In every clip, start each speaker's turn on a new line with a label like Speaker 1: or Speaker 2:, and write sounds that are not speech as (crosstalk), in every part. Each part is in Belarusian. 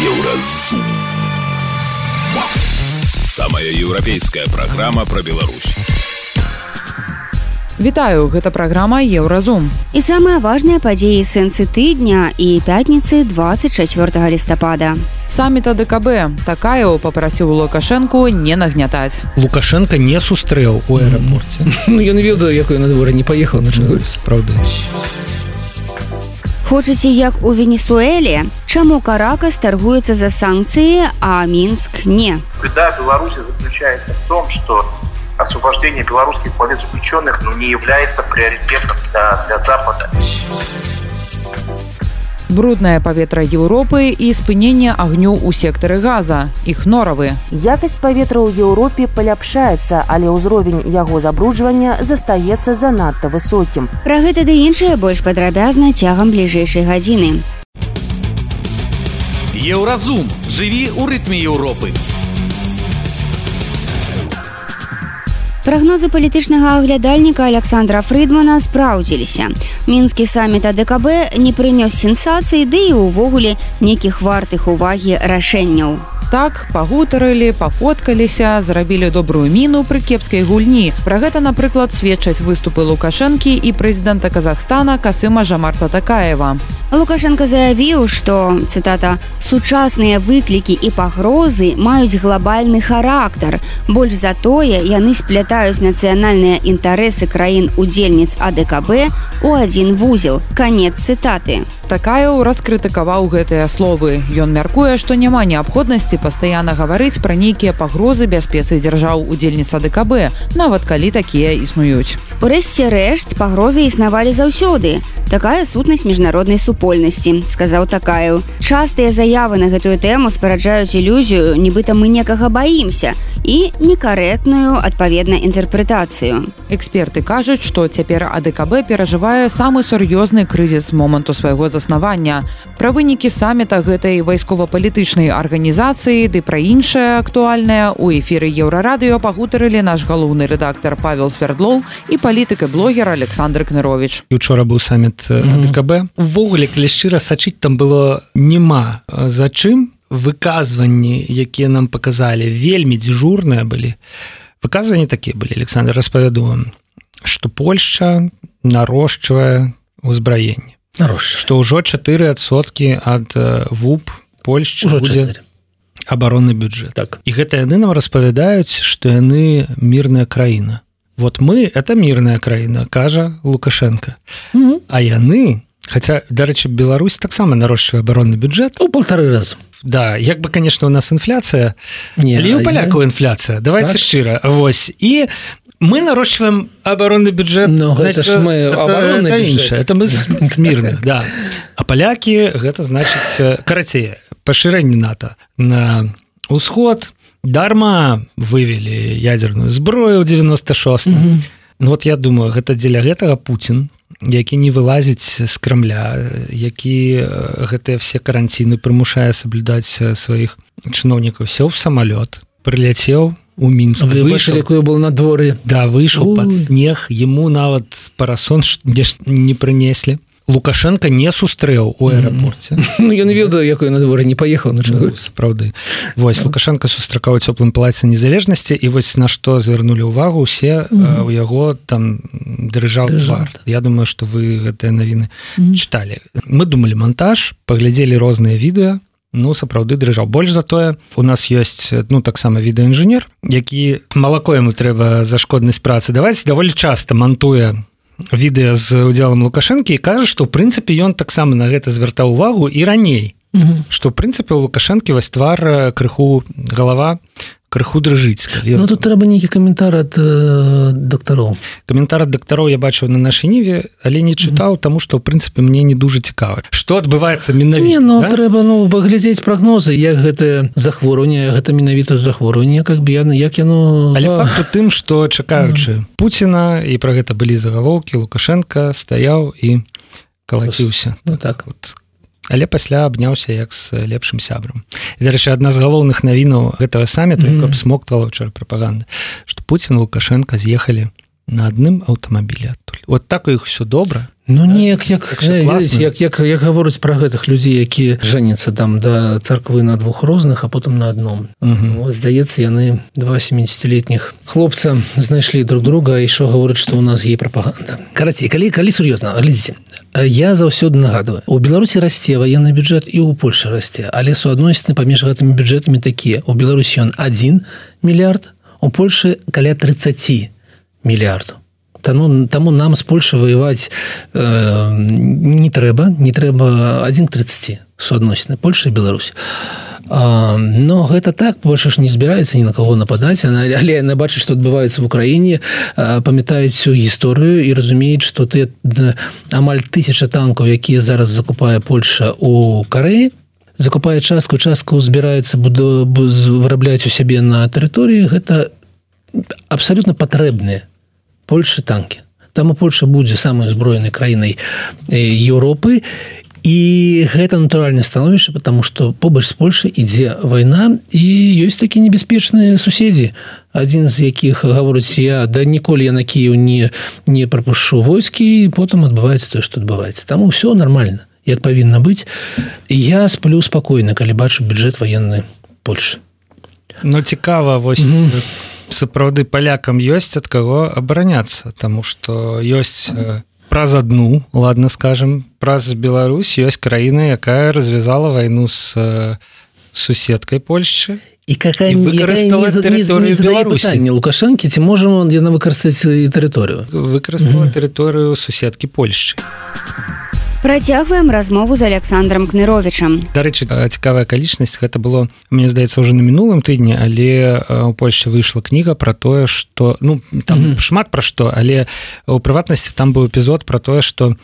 Speaker 1: Еўразум. Самая еўрапейская праграма пра Беларусь.
Speaker 2: Вітаю, гэта праграма Еўразум.
Speaker 3: І самыя важныя падзеі сэнсы тыдня і пятніцы 24 лістапада.
Speaker 2: Саміта ДКБ такая папрасіў Лукашэнку не нагнятаць.
Speaker 4: Лукашенко не сустрэў у аэрапорце. (laughs)
Speaker 5: Ну ён ведаю, якой на дворе не паехаў на чаго.
Speaker 4: Сапраўды.
Speaker 3: Хочаце як у Венесуэле, Чаму Каракас торгуецца за санкцыі, а Мінск не.
Speaker 6: Беда Беларуси заключается в том, что освобождение белорусских политзаключенных ну, не является приоритетом для, для Запада.
Speaker 2: Бруднае паветра Еўропы і спынення агню ў сектары газа. Іх норавы.
Speaker 7: Якасць паветра ў Еўропе паляпшаецца, але ўзровень яго забруджвання застаецца занадта высокім.
Speaker 3: Пра гэта ды іншае больш падрабязна цягам бліжэйшай гадзіны.
Speaker 8: Еўразум жыві ў рытме Еўропы.
Speaker 3: Прагнозы палітычнага аглядальніка Александра Фрыдмана спраўдзіліся. Мінскі саміт АДКБ не прынёс сенсацыі, ды і ўвогуле нейкіх вартых увагі рашэнняў.
Speaker 2: Так пагутарылі, пафоткаліся, зрабілі добрую міну пры кепскай гульні. Пра гэта, напрыклад, сведчаць выступы Лукашэнкі і прэзідэнта Казахстана Касыма Жамарта Такаева.
Speaker 3: Лукашенко заявіў, што цытата сучасныя выклікі і пагрозы маюць глобальны характар. Больш за тое яны сплятаюць нацыянальныя інтарэсы краін удзельніц АДКБ у адзін вузел. Канец цытаты.
Speaker 2: Такаяў раскрытыкаваў гэтыя словы. Ён мяркуе, што няма неабходнасці пастаянна гаварыць пра нейкія пагрозы бяспецы дзяржаў удзельніц АДКБ, нават калі такія існуюць.
Speaker 3: Урэшце рэшт пагрозы існавалі заўсёды. Такая сутнасць міжнароднай супольнасці, сказаў такаю. Частыя заявы на гэтую тэму спараджаюць ілюзію, нібыта мы некага баімся і некарэктную адпаведна інтэрпрэтацыю.
Speaker 2: Эксперты кажуць, што цяпер АДКБ перажывае самы сур'ёзны крызіс з моманту свайго заснавання. Пра вынікі саміта гэтай вайскова-палітычнай арганізацыі ды пра іншае актуальнае у эфіры еўрарадыё пагутарылі наш галоўны рэдактар Павел Свердлоў і палітыка блогер Александр Кнырович.
Speaker 4: І учора быў саміт ДКБ. Увогуле, калі шчыра сачыць там было няма за чым выказванні, якія нам паказалі вельмі дзяжурныя былі. Выказванні такія былі Александр распавяду вам, што Польшча нарошчвае ўзбраенне. што ўжо 4соткі ад ВУП Польшчы абаронны бюджэт
Speaker 5: Так.
Speaker 4: і гэта яны нам распавядаюць што яны мірная краіна вот мы это мірная краіна кажа лукашенко. А яны хотя дарэчы Беларусь таксама нарошчвае абаронны бюджэт.
Speaker 5: У полторы разу.
Speaker 4: да як бы конечно у нас інфляцыя
Speaker 5: Не,
Speaker 4: Але у
Speaker 5: а
Speaker 4: палякаў інфляцыя давайте
Speaker 5: Так.
Speaker 4: шчыра. Вось. І мы нарошчваем абаронны бюджэт.
Speaker 5: Ну, гэта ж мы
Speaker 4: это- это іншае. это мы з з мірных да. А палякі гэта значыць э, карацей пашырэнне нато на ўсход дарма вывели ядерную зброю ў 96 mm -hmm. Ну, вот я думаю гэта дзеля гэтага Путін які не вылазіць з крамля які э, гэтыя все каранціны прымушае саблюдаць э, сваіх чыноўнікаў сеў в самолет прыляцеў у мінск
Speaker 5: Вы бачылі, якое было на дворы.
Speaker 4: Да выйшаў под снег ему нават парасон ж не прынеслі Лукашенко не сустрэў у аэрапорце (laughs)
Speaker 5: Ну ён ведаю, якой на дворе не паехаў на чаго.
Speaker 4: Ну, сапраўды вось лукашенко сустракаў цёплым плаце незалежнасці і вось на што звярнулі ўвагу усе у яго там дрыжаў Я думаю что вы гэтыя навіны чыталі. Мы думалі монтаж паглядзелі розныя відэа ну сапраўды дрыжаў. Больш за тое у нас ёсць ну таксама відэаінжынер які малако яму трэба за шкоднасць працы даваць даволі часта мантуе відэа з удзелам лукашэнкі і кажа што прынцыпе ён таксама на гэта звяртаў увагу і раней. Што ў прынцыпе у лукашэнкі вось твар э, крыху галава крыху дрыжыць
Speaker 5: Ну тут трэба нейкі каментар ад э, дактароў.
Speaker 4: каментар ад дактароў я бачыў на нашай ніве але не чытаў таму што ў прынцыпе мне не дужа цікава. Што адбываецца менавіта
Speaker 5: Не, ну
Speaker 4: да?
Speaker 5: трэба ну паглядзець прагнозы як гэтае захворванне гэта менавіта захворванне как бы яны як яно
Speaker 4: Але
Speaker 5: а,
Speaker 4: факт у тым што чакаючы Пуціна і пра гэта былі загалоўкі лукашенко стаяў і калаціўся.
Speaker 5: Ну, так.
Speaker 4: Вот але пасля абняўся як з лепшым сябрам дарэчы адна з галоўных навінаў гэтага саміту mm. -hmm. смоктвала ўчора прапаганда што Пуін лукашенко з'ехалі на адным аўтамабілі адтуль вот так у іх все добра
Speaker 5: Ну неяк як, як, як, як, як гаворыць пра гэтых людзей якія жэняцца там да царквы на двух розных а потым на адном здаецца яны два 70летніх хлопца знайшлі друг друга і що гаворыць што у нас є прапаганда карацей калі калі сур'ёзна глядзіце я заўсёды нагадываю у беларусі расце военный бюджет і у польльше расце але суадносіны паміж гэтымі бюджэтамі такія. У беларусі ён один мільярд у польльше каля 30 мільярдаў Таму, таму нам з Польша воеваць э, не трэба не трэба 130 суадносіны Польша і Беларусь а, но гэта так больше ж не збіраецца ні на кого нападаць. Она (laughs) але яна бачыць што адбываецца в Украіне памятаюць всю гісторыю і разумеюць что ты амаль тысяча танкаў якія зараз закупае Польша у Кареі закупае частку частку збіраецца буду вырабляць у сябе на тэрыторыі гэта абсалютна патрэбныя Польшы танки. Там у Польша будзе самой узброенай краінай Еўропы і гэта натуральнае становішча потому что побач з Польшы ідзе вайна і ёсць такі небяспечныя суседзі адзін з якіх гаворыць я да ніколі я на Кіев не не прапушчу войскі потым адбываецца тое што адбываецца там все нормально як павінна быць. Я сплю спакойна калі бачу бюджэт военны Польшы
Speaker 4: Ну цікава вось mm -hmm сапраўды палякам ёсць ад каго абараняцца Таму што ёсць праз адну ладно скажем праз Беларусь ёсць краіна якая развязала вайну з суседкай Польшчы.
Speaker 5: І какая не лукашэнкі. Ці можам он яна выкарыстаць і тэрыторыю
Speaker 4: выкарыстала тэрыторыю суседкі Польшчы
Speaker 3: Працягваем размову з Александром кныровичам
Speaker 4: дарэчы цікавая акалічнасць гэта было мне здаецца уже на мінулым тыдні але у Польше выйшла кніга про тое что ну там mm -hmm. шмат пра што але у прыватнасці там быў эпізод про тое что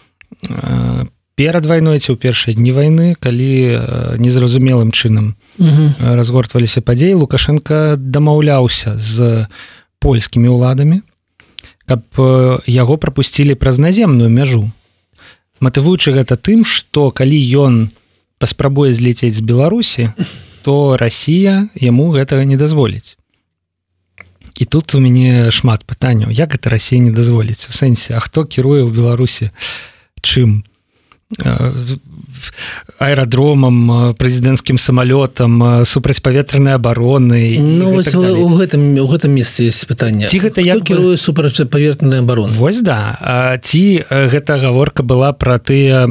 Speaker 4: перад вайной ці ў першыя дні войны калі незразумелым чынам mm -hmm. разгортваліся падзеі лукашенко дамаўляўся з польскімі ўладамі каб яго прапусцілі праз наземную мяжу матывуючы гэта тым что калі ён паспрабуе злецець з беларусі то Росія яму гэтага не дазволіць. І тут у мяне шмат пытанняў як гэта Росія не дазволіць? У сэнсе А хто кіруе ў беларусі чым аэрадромам прэзідэнцкім самалётам супрацьпаветранай абароны
Speaker 5: ну, у гэтым у гэтым месцы есть пытанне
Speaker 4: ці гэта як
Speaker 5: бы... супрацьпаветраная абарона
Speaker 4: Вось да. Ці гэта гаворка была пра тыя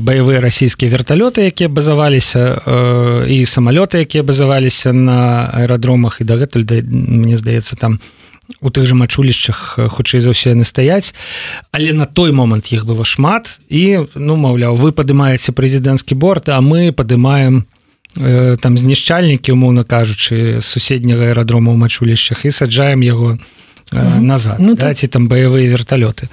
Speaker 4: баявыя расійскія верталёты якія базаваліся і самалёты якія базаваліся на аэрадромах і дагэтуль да, мне здаецца там у у тых жа мачулішчах хутчэй за ўсё яны стаяць але на той момант іх было шмат і ну маўляў вы падымаеце прэзідэнцкі борт а мы падымаем э, там знішчальнікі умоўна кажучы суседняга аэрадрома ў мачулішчах і саджаем яго на угу. назад ну, да, ці там баявыя верталёты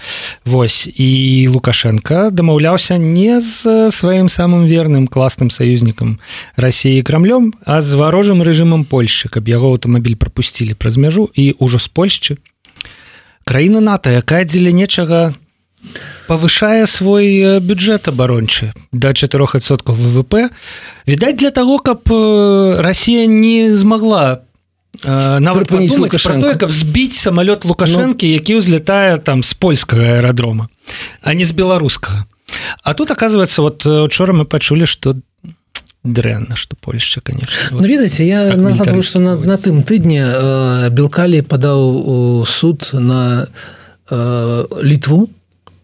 Speaker 4: Вось. І лукашенко дамаўляўся не з сваім самым верным класным саюзнікам Росіі крамлём а з варожым рэжымам Польшчы каб яго аўтамабіль прапусцілі праз мяжу і ўжо з Польшчы. Краіна нато якая дзеля нечага павышае свой бюджет абарончы да 4сот ввп. Відаць для того каб Росія не змагла нават каб збіць самолет лукашэнкі які ўзлетае там з польскага аэрадрома а не з беларускага А тут оказывается вот учора мы пачулі что дрэнна что Польша конечно.
Speaker 5: Ну, ведаце я так нагадываю что на, на тым тыдні э, белкалі падаў суд на э, літву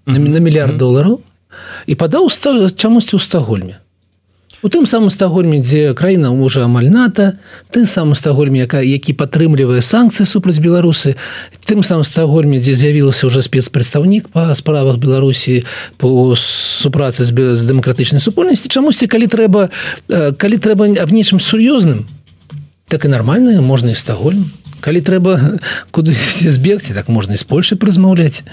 Speaker 5: на, на мільярд долараў і падаў чамусьці ў стагольме у тым самым стагольме дзе краіна можа амаль ната тым самым стагольме якая які падтрымлівае санкцыі супраць беларусы тым самым стагольме дзе з'явілася уже спецпрадстаўнік па справах беларусі по супрацы з з дэмакратычнай супольнасці чамусьці калі трэба калі трэба аб нечым сур'ёзным так і нармальна можна і стагольм калі трэба куды збегці так можна з Польшы прызмаўляць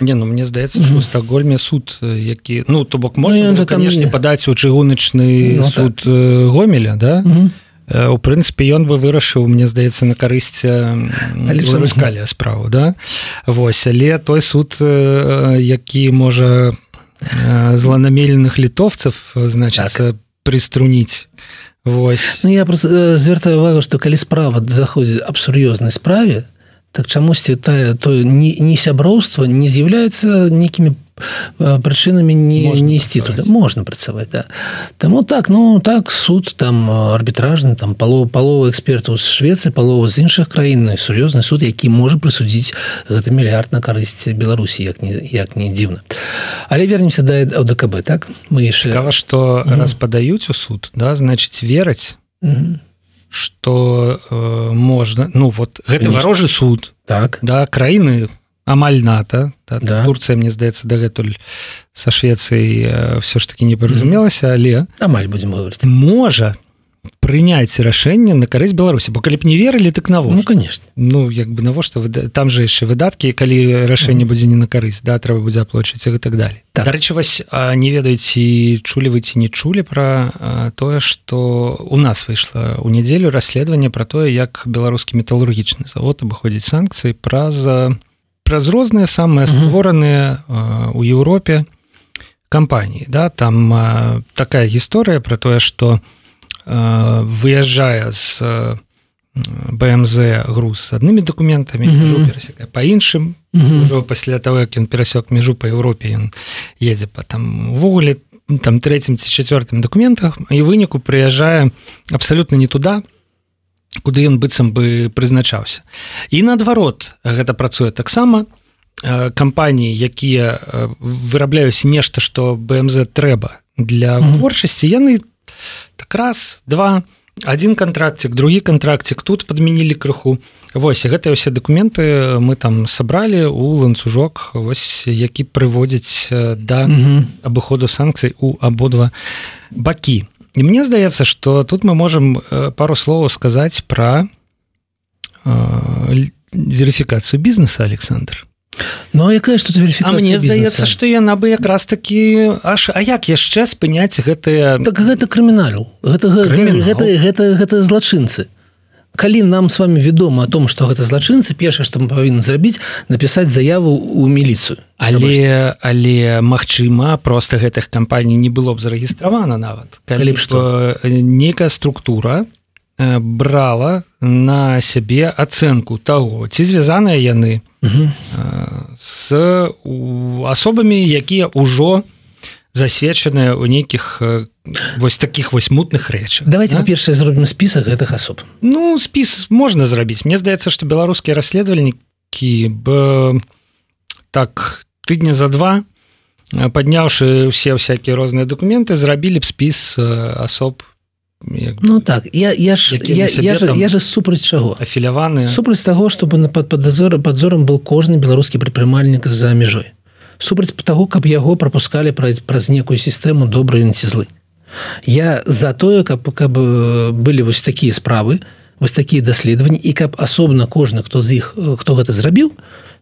Speaker 4: не ну мне здаецца mm -hmm. стагольме суд які ну то бок можна ну, конечно не... падаць у чыгуначны ну, суд так. гомеля да mm -hmm. У прынцыпе ён бы вырашыў мне здаецца на карысць рускалі справу да Вось але той суд які можа зланамеленых літовцаў значыцца так. прыструніць Вось.
Speaker 5: Ну, я просто звяртаю увагу што калі справа заходзіць аб сур'ёзнай справе так чамусьці тая то не, не сяброўства не з'яўляецца нейкімі прычынамі не не ісці туда. Можна працаваць да. Таму так ну так суд там арбітражны там палова палова экспертаў з Швецыі палова з іншых краін сур'ёзны суд які можа прысудзіць гэта мільярд на карысць Беларусі як не як не дзіўна але вернемся да ОДКБ так? Мы яшчэ
Speaker 4: кава што раз падаюць у суд да значыць вераць что э, можна ну вот гэты варожы суд
Speaker 5: так.
Speaker 4: да краіны амаль ната да, да. Турцыя мне здаецца дагэтуль са Швецыяй все ж таки не паразумелася але
Speaker 5: амаль будем говорить.
Speaker 4: Можа прыняць рашэнне на карысць беларусі бо калі б не верылі так на
Speaker 5: ну конечно.
Speaker 4: Ну як бы навошта там же яшчэ выдаткі калі рашэнне будзе не на карысць да трэба будзе аплочыць і так далее. Так. дарэчы вось не ведаеце чулі вы ці не чулі пра тое что у нас выйшла у нядзелю расследаванне про тое як беларускі металургічны завод абыходзіць санкцыі праз праз розныя самыя створаныя у Еўропе кампаніі да там такая гісторыя про тое что выязджае з бмз груз з аднымі документамі mm -hmm. по іншым mm -hmm. пасля того як ён перасек мяжу по Еўропе ён едзе по там ввогуле там третьим ці четвертым документах і выніку прыязджае абсалютна не туда куды ён быццам бы прызначаўся. І наадварот гэта працуе таксама э, кампаніі якія вырабляюць нешта што бмз трэба для вытворчасці. -hmm. яны так раз два один контрактик другі контрактик тут подмянілі крыху. Вось гэтыя ўсе документы мы там сабралі у ланцужок вось які прыводзіць да абыходу санкцый у абодва бакі і мне здаецца что тут мы можем пару слоў сказаць про верыфікацыю бізнеса Александр.
Speaker 5: Ну а якая ж тут
Speaker 4: мне здаецца што яна бы якраз такі аж А як яшчэ спыняць гэтыя
Speaker 5: так гэта крыміналю гэта Крымінал? гэта, гэта, гэта злачынцы калі нам с вами вядома о том что гэта злачынцы першае што мы павінны зрабіць напісаць заяву у міліцыю
Speaker 4: але але Мачыма просто гэтых кампаній не было б зарэгістравана нават. Калі б што? некая структура брала на сябе ацэнку таго ці звязаныя яны з асобамі якія ўжо засведчаныя ў нейкіх вось таких вось мутных рэчах
Speaker 5: давайте па-першае зробім спісак гэтых асоб.
Speaker 4: Ну спіс можна зрабіць. Мне здаецца што беларускія расследавальнікі б так тыдня за два падняўшы ўсе всякие розныя документы зрабілі б спіс асоб
Speaker 5: Ну так я я ж я, я, же, я же супраць чаго?
Speaker 4: афіляваны
Speaker 5: супраць таго чтобы на пад падазора падзорам был кожны беларускі прадпрымальнік за мяжой супраць таго каб яго пропускалі праз праз некую сістэму добрую ці злы. Я за тое каб каб былі вось такія справы вось такія даследаванні і каб асобна кожны хто з іх хто гэта зрабіў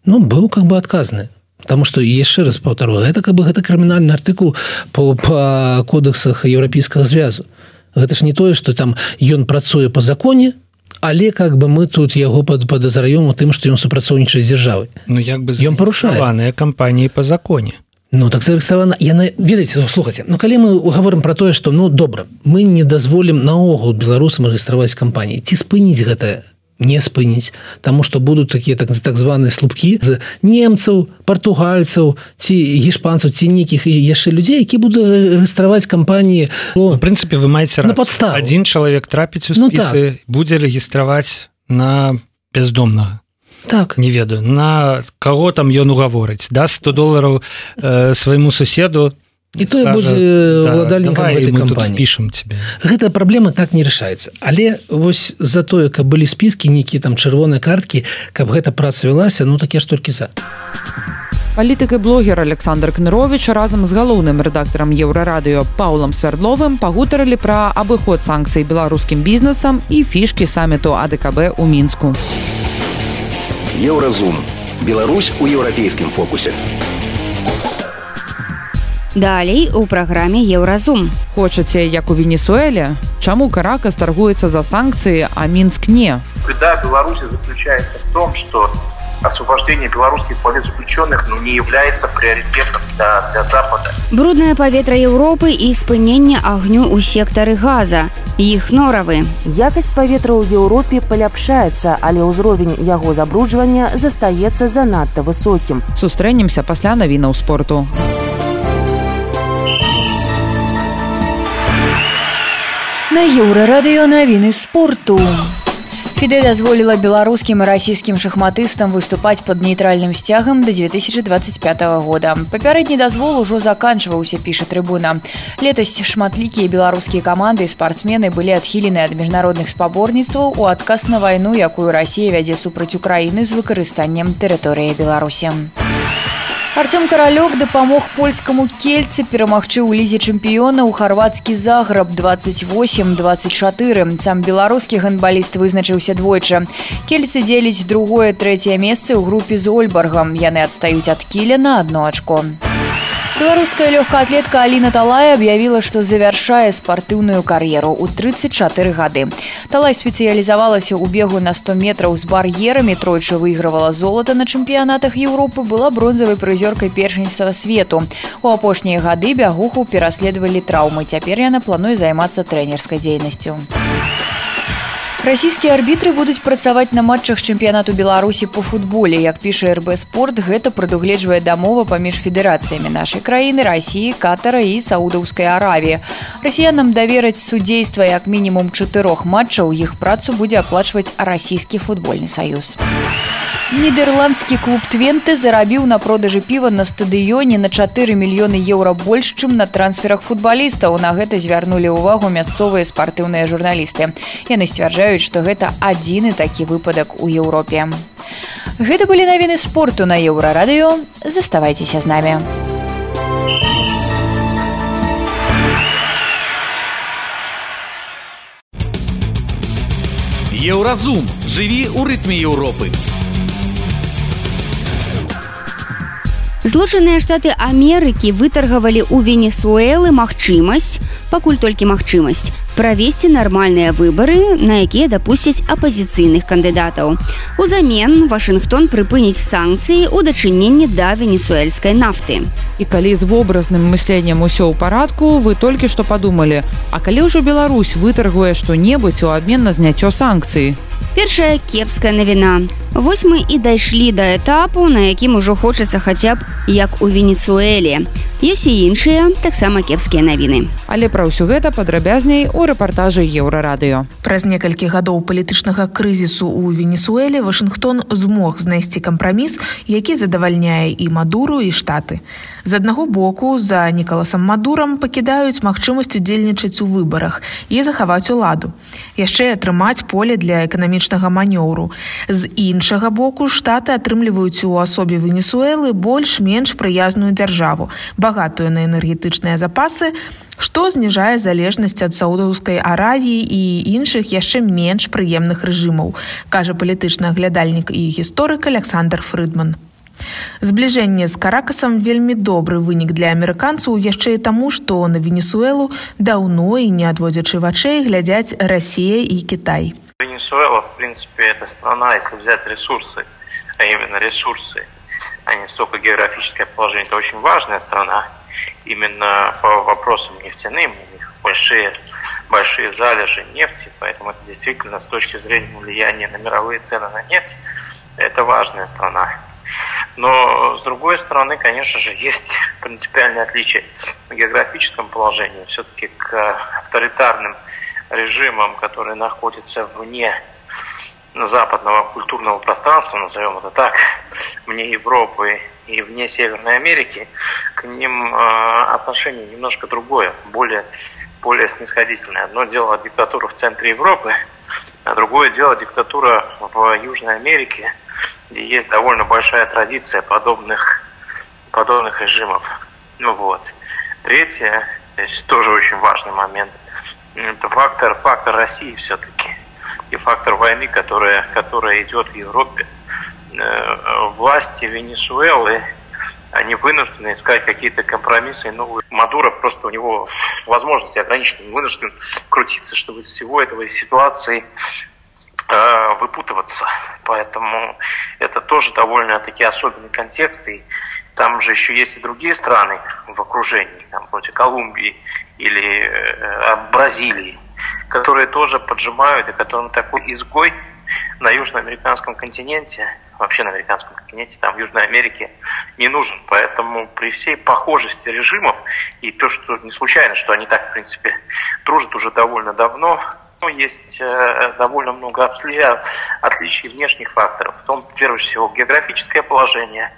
Speaker 5: ну быў как бы адказны. Таму што яшчэ раз паўтару гэта каб гэта крымінальны артыкул по па кодексах еўрапейскага звязу. Гэта ж не тое что там ён працуе по законе але как бы мы тут яго под подазраем у тым что ён супрацоўнічае дзяржавы
Speaker 4: Ну як бы ён парушаваная кампаніі по законе.
Speaker 5: Ну так зареставана яна ведаеце слухаце Ну калі мы угаворым про тое что ну добра мы не дазволім наогул беларусам рэгістраваць кампаніі. Ці спыніць гэтае не спыніць Таму што будуць такія так так званыя слупкі з немцаў партугальцаў ці гішпанцаў ці нейкіх і яшчэ людзей які буду рэгістраваць кампаніі.
Speaker 4: В прынцыпе вы маеце на подстав один чалавек трапіць у ну, так. будзе рэгістраваць на бездомнага.
Speaker 5: Так.
Speaker 4: Не ведаю на кого там ён угаворыць да 100 долларов э, свайму суседу то
Speaker 5: і то будзе уладальнікам
Speaker 4: пішам тебе
Speaker 5: гэта праблема так не рашаецца але вось за тое каб былі спіскі нейкія там чырвоныя карткі каб гэта праца вялася ну так я ж толькі за.
Speaker 2: Палітык і блогер александр кнырович разам з галоўным рэдактарам еўрарадыё паулам свярдловым пагутарылі пра абыход санкцый беларускім бізнесам і фішкі саміту адКб у мінску.
Speaker 9: Еўразум. Беларусь у еўрапейскім фокусе. у
Speaker 3: Далей у праграме Еўразум.
Speaker 2: Хочаце, як у Венесуэле, Чаму карака старгуецца за санкцыі, а мінск не.
Speaker 6: Беда Беларуси заключается в том, что освобождение белорусских политзаключенных ну, не является приоритетом для, для Запада.
Speaker 3: Брудное паветра Европы и спынение огню у сектары газа. Их норовы.
Speaker 7: Якость паветра ў Еўропе паляпшаецца, але ўзровень яго забруджвання застаецца занадта высокім.
Speaker 2: Сустрэнемся пасля навінаў спорту.
Speaker 10: На еўрарадыё навіны спорту. Фіде дазволіла беларускім і расійскім шахматыстам выступаць под нейтральным сцягам да 2025 года. Папярэдні дазвол ужо заканчваўся, піша трыбуна. Летась шматлікія беларускія каманды і спартсмены былі адхілены ад міжнародных спаборніцтваў у адказ на вайну, якую Расія вядзе супраць Украіны з выкарыстаннем тэрыторыі Беларусі. Артём каралёк дапамог польскаму кельцы перамагчы ў лізе чэмпіёна ў харвацкі заграб 28-24 сам беларускі гандбаліст вызначыўся двойчы кельцы дзеліць другое трэцяе месца ў групе з ольбаргам яны адстаюць ад кіля на одно ачко Беларуская лёгкаатлетка Аліна Талай аб'явіла, што завяршае спартыўную кар'еру ў 34 гады. Талай спецыялізавалася ў бегу на 100 метраў з бар'ерамі, тройчы выйгравала золата на чэмпіянатах Еўропы, была бронзавай прызёркай першынства свету. У апошнія гады бягуху пераследавалі траўмы. Цяпер яна плануе займацца трэнерскай дзейнасцю. Расійскія арбітры будуць працаваць на матчах чэмпіянату Беларусі по футболе. Як піша РБ спорт, гэта прадугледжвае дамова паміж федэрацыямі нашай краіны, рассіі, катара і саудаўскай аравіі. Расіянам давераць судзейства як мінімум чатырох матчаў, іх працу будзе аплачваць расійскі футбольны саюз. Нідерландскі клуб Твенты зарабіў на продажы піва на стадыёне на 4 мільёны еўра больш, чым на трансферах футбалістаў. На гэта звярнулі ўвагу мясцовыя спартыўныя журналісты. Яны сцвярджаюць, што гэта адзіны такі выпадак у Еўропе. Гэта былі навіны спорту на еўрарадыё. Заставайцеся з намі.
Speaker 8: Еўразум жыві ў рытме Еўропы.
Speaker 3: Злучаныя штаты Амерыкі вытаргавалі ў Венесуэлы магчымасць, пакуль толькі магчымасць правесці нармальныя выбары, на якія дапусцяць апазіцыйных кандыдатаў. Узамен Вашынгтон прыпыніць санкцыі ў дачыненні да венесуэльскай нафты.
Speaker 2: І калі з вобразным мысленнем усё ў парадку, вы толькі што падумалі, А калі ўжо Беларусь вытаргуе што-небудзь у абмен на зняццё санкцыі.
Speaker 3: Першая кепская навіна. Вось мы і дайшлі да этапу, на якім ужо хочацца хаця б як у Венесуэле. Ёсць і іншыя таксама кепскія навіны.
Speaker 2: Але пра ўсё гэта падрабязней у рэпартажы еўрарадыё.
Speaker 11: Праз некалькі гадоў палітычнага крызісу ў Венесуэле Вашынгтон змог знайсці кампраміс, які задавальняе і мадуру і штаты. З аднаго боку за нікаласам мадурам пакідаюць магчымасць удзельнічаць у выбарах і захаваць уладу. яшчэ атрымаць поле для эканамічнага манёўру. З іншага боку штаты атрымліваюць у асобе Венесуэлы больш-менш прыязную дзяржаву, багатую на энергетычныя запасы, што зніжае залежнасць ад саудаўскай аравіі і іншых яшчэ менш прыемных рэжымаў, кажа палітычны аглядальнік і гісторык Александр Фрыдман. Збліжэнне з каракасам вельмі добры вынік для амерыканцаў яшчэ і таму, што на Венесуэлу даўно і не адводзячы вачэй глядзяць Расія і Кітай.
Speaker 6: Венесуэла, в принципе, это страна, если взять ресурсы, а именно ресурсы, а не столько географическое положение, это очень важная страна. Именно по вопросам нефтяным, у них большие, большие залежи нефти, поэтому это действительно с точки зрения влияния на мировые цены на нефть, это важная страна. Но, с другой стороны, конечно же, есть (laughs) принципиальное отличие в географическом положении. Все-таки к авторитарным режимам, которые находятся вне западного культурного пространства, назовем это так, вне Европы и вне Северной Америки, к ним отношение немножко другое, более, более снисходительное. Одно дело диктатура в центре Европы, а другое дело диктатура в Южной Америке – где есть довольно большая традиция подобных, подобных режимов. Ну вот. Третье, здесь тоже очень важный момент, это фактор, фактор России все-таки и фактор войны, которая, которая идет в Европе. Э, власти Венесуэлы, они вынуждены искать какие-то компромиссы. Ну, Мадуро просто у него возможности ограничены, он вынужден крутиться, чтобы из всего этого ситуации Э, выпутываться. Поэтому это тоже довольно-таки особенный контекст. И там же еще есть и другие страны в окружении, там, вроде Колумбии или э, Бразилии, которые тоже поджимают, и которым такой изгой на южноамериканском континенте, вообще на американском континенте, там в Южной Америке не нужен. Поэтому при всей похожести режимов и то, что не случайно, что они так, в принципе, дружат уже довольно давно, есть э, довольно много отличий внешних факторов. В том, прежде всего, географическое положение,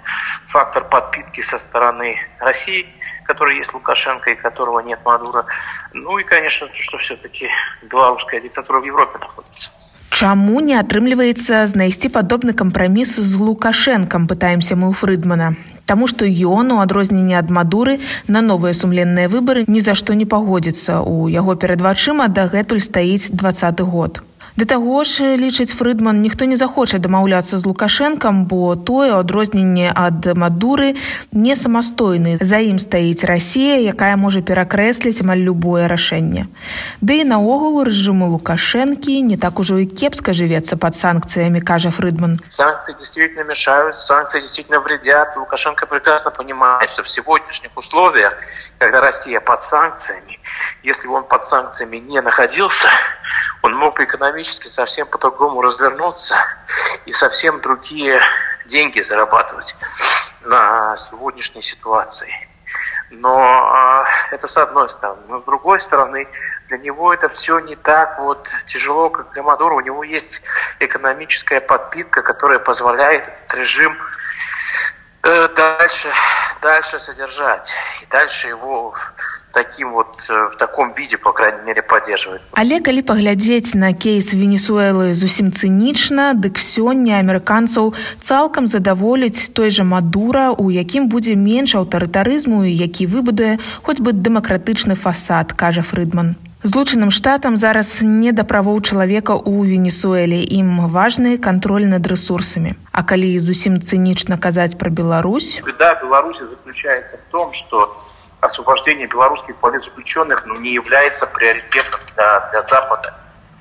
Speaker 6: фактор подпитки со стороны России, который есть Лукашенко и которого нет Мадура. Ну и, конечно, то, что все-таки белорусская диктатура в Европе находится.
Speaker 11: Чаму не атрымліваецца знайсці падобны кампраміс з лукашэнкам пытаемся мы ў фрыдмана Таму што ён у адрозненне ад мадуры на новыя сумленныя выбары ні за што не пагодзіцца у яго перад вачыма дагэтуль стаіць двадцаты год. Да таго ж лічыць фрыдман ніхто не захоча дамаўляцца з лукашэнкам бо тое адрозненне ад мадуры не самастойны. За ім стаіць Росія якая можа перакрэсліць амаль любое рашэнне. Ды і наогул рэжыму лукашэнкі не так ужо і кепска жывецца под санкцыямі кажа фрыдман.
Speaker 6: Санкции действительно мешают санкции действительно вредят. Лукашенко прекрасно понимает что в сегодняшних условиях когда Россия под санкциями если бы он под санкциями не находился он мог экономить экономически совсем по-другому развернуться и совсем другие деньги зарабатывать на сегодняшней ситуации. Но э, это с одной стороны. Но с другой стороны, для него это все не так вот тяжело, как для Мадура. У него есть экономическая подпитка, которая позволяет этот режим дальше, дальше содержать. И дальше его таким вот э, в таком виде по крайней мере поддерживать
Speaker 11: але калі паглядзець на кейс венесуэлы зусім цынічна дык сёння амерыканцаў цалкам задаволіць той жа мадура у якім будзе менш аўтарытарызму які выбудуе хоць бы дэмакратычны фасад кажа фрыдман злучаным штатам зараз не да правоў чалавека ў венесуэле ім важны кантроль над ресурсамі а калі зусім цынічна казаць пра Беларусь
Speaker 6: беда беларусі заключается в том что освобождение белорусских политзаключенных ну, не является приоритетом для, для Запада.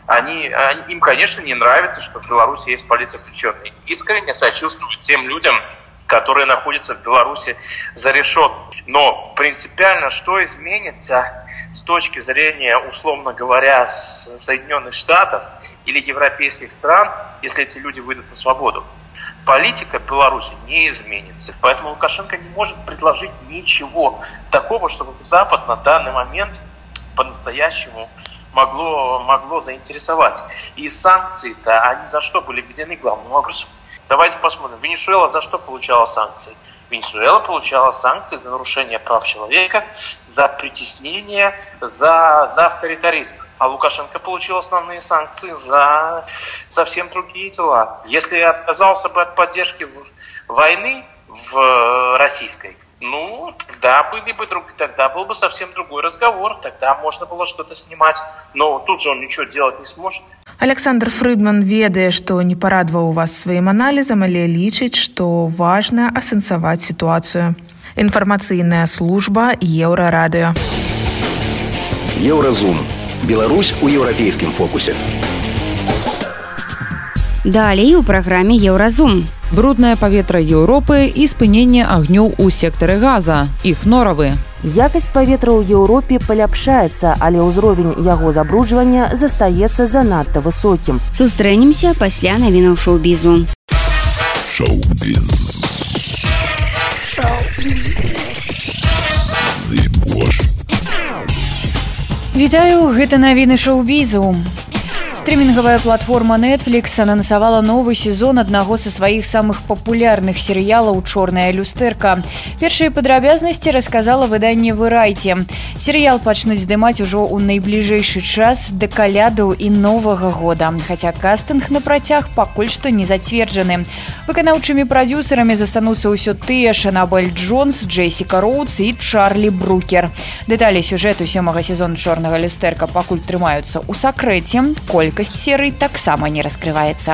Speaker 6: Они, они, им, конечно, не нравится, что в Беларуси есть политзаключенные. Искренне сочувствуют тем людям, которые находятся в Беларуси за решеткой. Но принципиально что изменится с точки зрения, условно говоря, Соединенных Штатов или европейских стран, если эти люди выйдут на свободу? политика Беларуси не изменится. Поэтому Лукашенко не может предложить ничего такого, чтобы Запад на данный момент по-настоящему могло, могло заинтересовать. И санкции-то, они за что были введены главным образом? Давайте посмотрим. Венесуэла за что получала санкции? Венесуэла получала санкции за нарушение прав человека, за притеснение, за, за авторитаризм. А Лукашенко получил основные санкции за совсем другие дела. Если отказался бы от поддержки войны в российской, ну, тогда были бы друг, тогда был бы совсем другой разговор, тогда можно было что-то снимать, но тут же он ничего делать не сможет.
Speaker 11: Александр Фрыдман ведае, што не парадваў вас сваім аналізам, але лічыць, што важна асэнсаваць сітуацыю. Інфармацыйная служба еўрарадыё.
Speaker 9: Еўразум Беларусь у еўрапейскім фокусе.
Speaker 3: Далей у праграме еўразум.
Speaker 2: Бруднае паветра Еўропы і спыненне агнёў у сектары газа. Іх норавы.
Speaker 7: Якасць паветра ў Еўропе паляпшаецца, але ўзровень яго забруджвання застаецца занадта высокім.
Speaker 3: Сустрэнемся пасля навінаў шоу-бізу.
Speaker 1: Шоу-біз. Шоу-біз.
Speaker 10: Вітаю гэта навіны шоу-бізу Стрімінгавая платформа Netflix анансавала новы сезон аднаго са сваіх самых папулярных серыялаў чорная люстэрка. Першыя падрабязнасці расказала выданне вырайце. Серыял пачнуць здымаць ужо ў найбліжэйшы час да калядаў і новага года. Хаця кастынг на працяг пакуль што не зацверджаны. Выканаўчымі прадюсерамі застануцца ўсё тыя Шанабель Джонс, Джейсіка Роудс і Чарлі Брукер. Дэталі сюжэту сёмага сезону чорнага люстэрка пакуль трымаюцца ў сакрэце, коль колькасць серый таксама не раскрываецца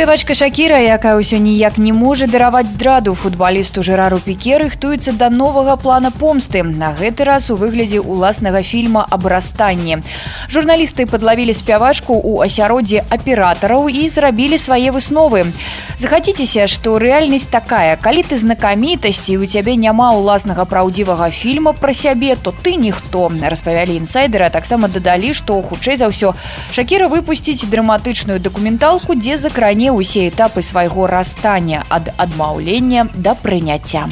Speaker 10: спявачка шакіра якая ўсё ніяк не можа дараваць здраду футбалісту жэрару піке рыхтуецца да новага плана помсты. На гэты раз у выглядзе ўласнага фільма абрастанне журналісты подлавілі спявачку у асяроддзе аператараў і зрабілі свае высновы. Захаціцеся што рэальнасць такая. Калі ты знакамітасці у цябе няма ўласнага праўдзівага фільма пра сябе то ты ніхто распавялі інсайдера таксама дадалі што хутчэй за ўсё шакіра выпусціць драматычную дакументалку дзе закры кране ўсе этапы свайго расстання ад адмаўлення да прыняцця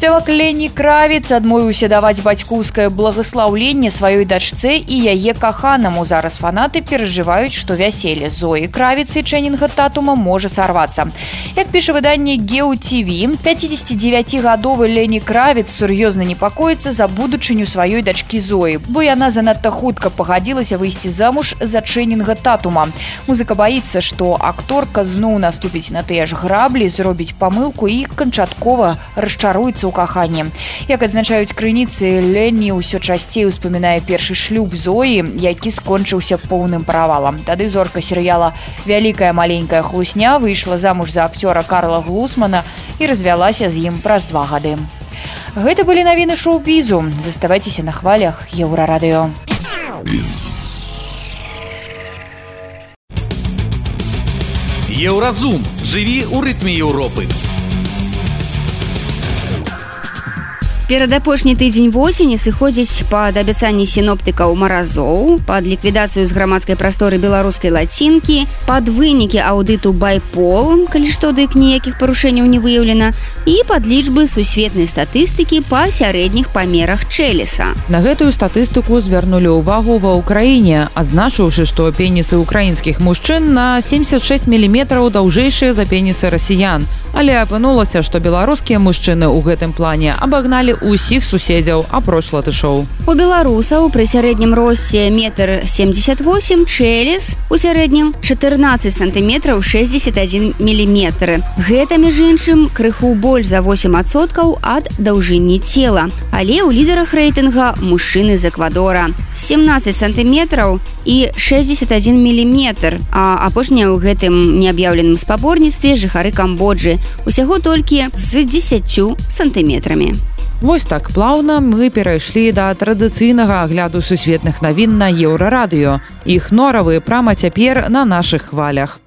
Speaker 10: спявак Лені кравец адмовіўся даваць бацькоўскае благослаўленне сваёй дачцэ і яе каханаму. Зараз фанаты перажываюць што вяселле зоі кравіцы чэнінга татума можа сарвацца. Як піша выданне геоTV 59гадовы Лені кравец сур'ёзна непакоіцца за будучыню сваёй дачкі зоі бо яна занадта хутка пагадзілася выйсці замуж за чэнінга татума. Музыка баіцца што акторка зноў наступіць на тыя ж граблі зробіць памылку і канчаткова расчаруецца ў каханні як адзначаюць крыніцы Лені ўсё часцей успамінае першы шлюб зоі які скончыўся поўным правалам тады зорка серыяла вялікая маленькая хлусня выйшла замуж за акцёра Карла глусмана і развялася з ім праз два гады. Гэта былі навіны шоу-бізу. Заставайцеся на хвалях еўрарадыё.
Speaker 8: Еўразум. Жыві ў рытме Еўропы.
Speaker 3: Перад апошні тыдзень восені сыходзіць пад абяцанні сіноптыкаў маразоў пад ліквідацыю з грамадскай прасторы беларускай лацінкі пад вынікі аўдыту байпол калі што дык ніякіх парушэнняў не выяўлена і пад лічбы сусветнай статыстыкі па сярэдніх памерах чэлеса
Speaker 2: на гэтую статыстыку звярнулі ўвагу ва ўкраіне адзначыўшы што пенісы украінскіх мужчын на 76 міліметраў даўжэйшыя за пенісы расіян але апынулася што беларускія мужчыны ў гэтым плане абагналі усіх суседзяў апроч латышоў.
Speaker 3: У беларусаў пры сярэднім росце метр 78 чэлес у сярэднім 14 сантиметров 61 міліметры гэта між іншым крыху больш за 8соткаў ад даўжыні цела. Але ў лідарах рэйтынга мужчыны з эквадора 17 сантиметров і 61 міліметр. А апошняя ў гэтым неаб'яўленым спаборніцтве жыхары камбоджы усяго толькі з 10 сантиметрамі
Speaker 2: Вось так плаўна мы перайшлі да традыцыйнага агляду сусветных навін на еўрарадыё. Іх норавы прама цяпер на нашых хвалях.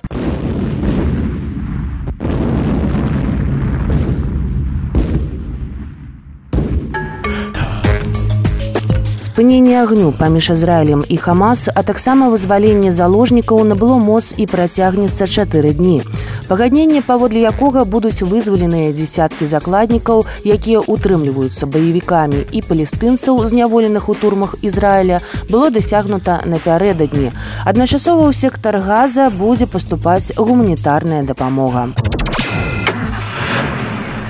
Speaker 7: Спыненне агню паміж ізраілем і хамас а таксама вызваленне заложнікаў набыло моц і працягнецца чатыры дні. Пагадненне паводле якога будуць вызваленыя дзясяткі закладнікаў якія утрымліваюцца баевікамі. І палестынцаў зняволеных у турмах ізраіля было дасягнута напярэдадні. Адначасова ў сектар газа будзе паступаць гуманітарная дапамога. у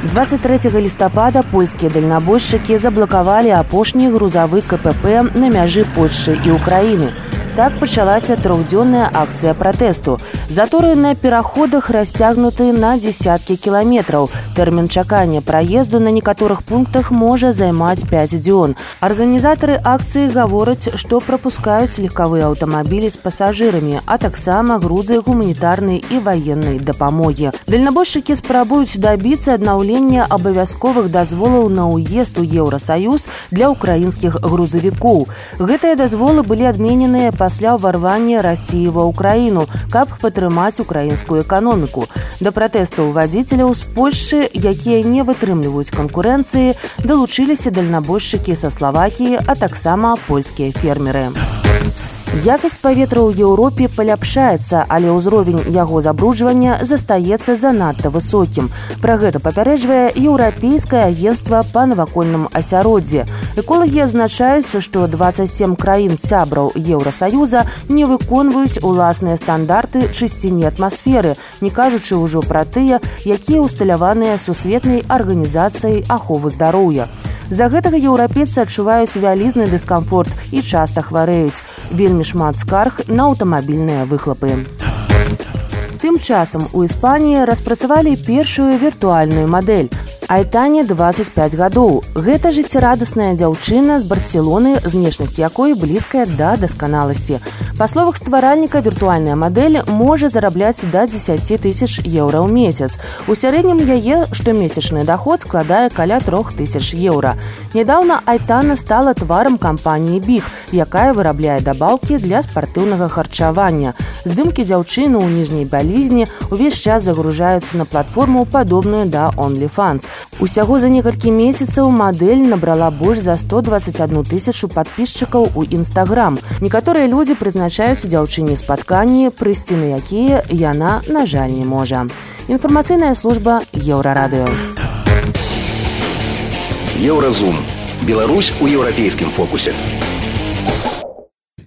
Speaker 7: 23 лістапада польскія дальнабойшчыкі заблакавалі апошні грузавы КПП на мяжы Польшчы і Украіны. Так пачалася трохдзённая акцыя пратэсту. Заторы на пераходах расцягнуты на десяткі кіламетраў. Тэрмін чакання праезду на некаторых пунктах можа займаць 5 дзён. Арганізатары акцыі гавораць, што прапускаюць легкавыя аўтамабілі з пасажырамі, а таксама грузы гуманітарнай і ваеннай дапамогі. Дальнабойшчыкі спрабуюць дабіцца аднаўлення абавязковых дазволаў на ўезд у Еўросаюз для ўкраінскіх грузавікоў. Гэтыя дазволы былі адмененыя па пасля ўварвання рассіі ва ўкраіну каб падтрымаць украінскую эканоміку. Да пратэстаў вадзіцеляў з польшчы якія не вытрымліваюць канкурэнцыі далучыліся дальнабойшчыкі са славакіі а таксама польскія фермеры Якасць паветра ў Еўропе паляпшаецца, але ўзровень яго забруджвання застаецца занадта высокім. Пра гэта папярэджвае еўрапейскае агенцтва па навакольным асяроддзі. Эколагі азначаюцца, што 27 краін сябраў Еўросаюза не выконваюць уласныя стандарты чысціні атмасферы, не кажучы ўжо пра тыя, якія ўсталяваныя сусветнай арганізацыяй аховы здароўя. З-за гэтага еўрапейцы адчуваюць вялізны дыскамфорт і часта хварэюць. Вельмі шмат скарг на аўтамабільныя выхлапы. Тым часам у Іспаніі распрацавалі першую віртуальную мадэль. Айтане 25 гадоў. Гэта жыццярадасная дзяўчына з барселоны, знешнасць якой блізкая да дасканаласці. Па словах стваральніка віртуальная мадэль можа зарабляць да 10 тысяч еўра ў месяц. У сярэднім яе штомесячны доход складае каля трох тысяч еўра. Нядаўна Айтана стала тварам кампаніі Біг, якая вырабляе дабаўкі для спартыўнага харчавання. Здымкі дзяўчыны ў ніжняй бялізні увесь час загружаюцца на платформу падобную да OnlyFans. Усяго за некалькі месяцаў мадэль набрала больш за 121 тысячу подписчикаў у нстаграм. Некаторыя людзі прызначаюць дзяўчыне спатканні, прыйсці на якія яна, на жаль, не можа. Інфармацыйная служба еўрарадыё.
Speaker 9: Еўразум. Беларусь у еўрапейскім фокусе.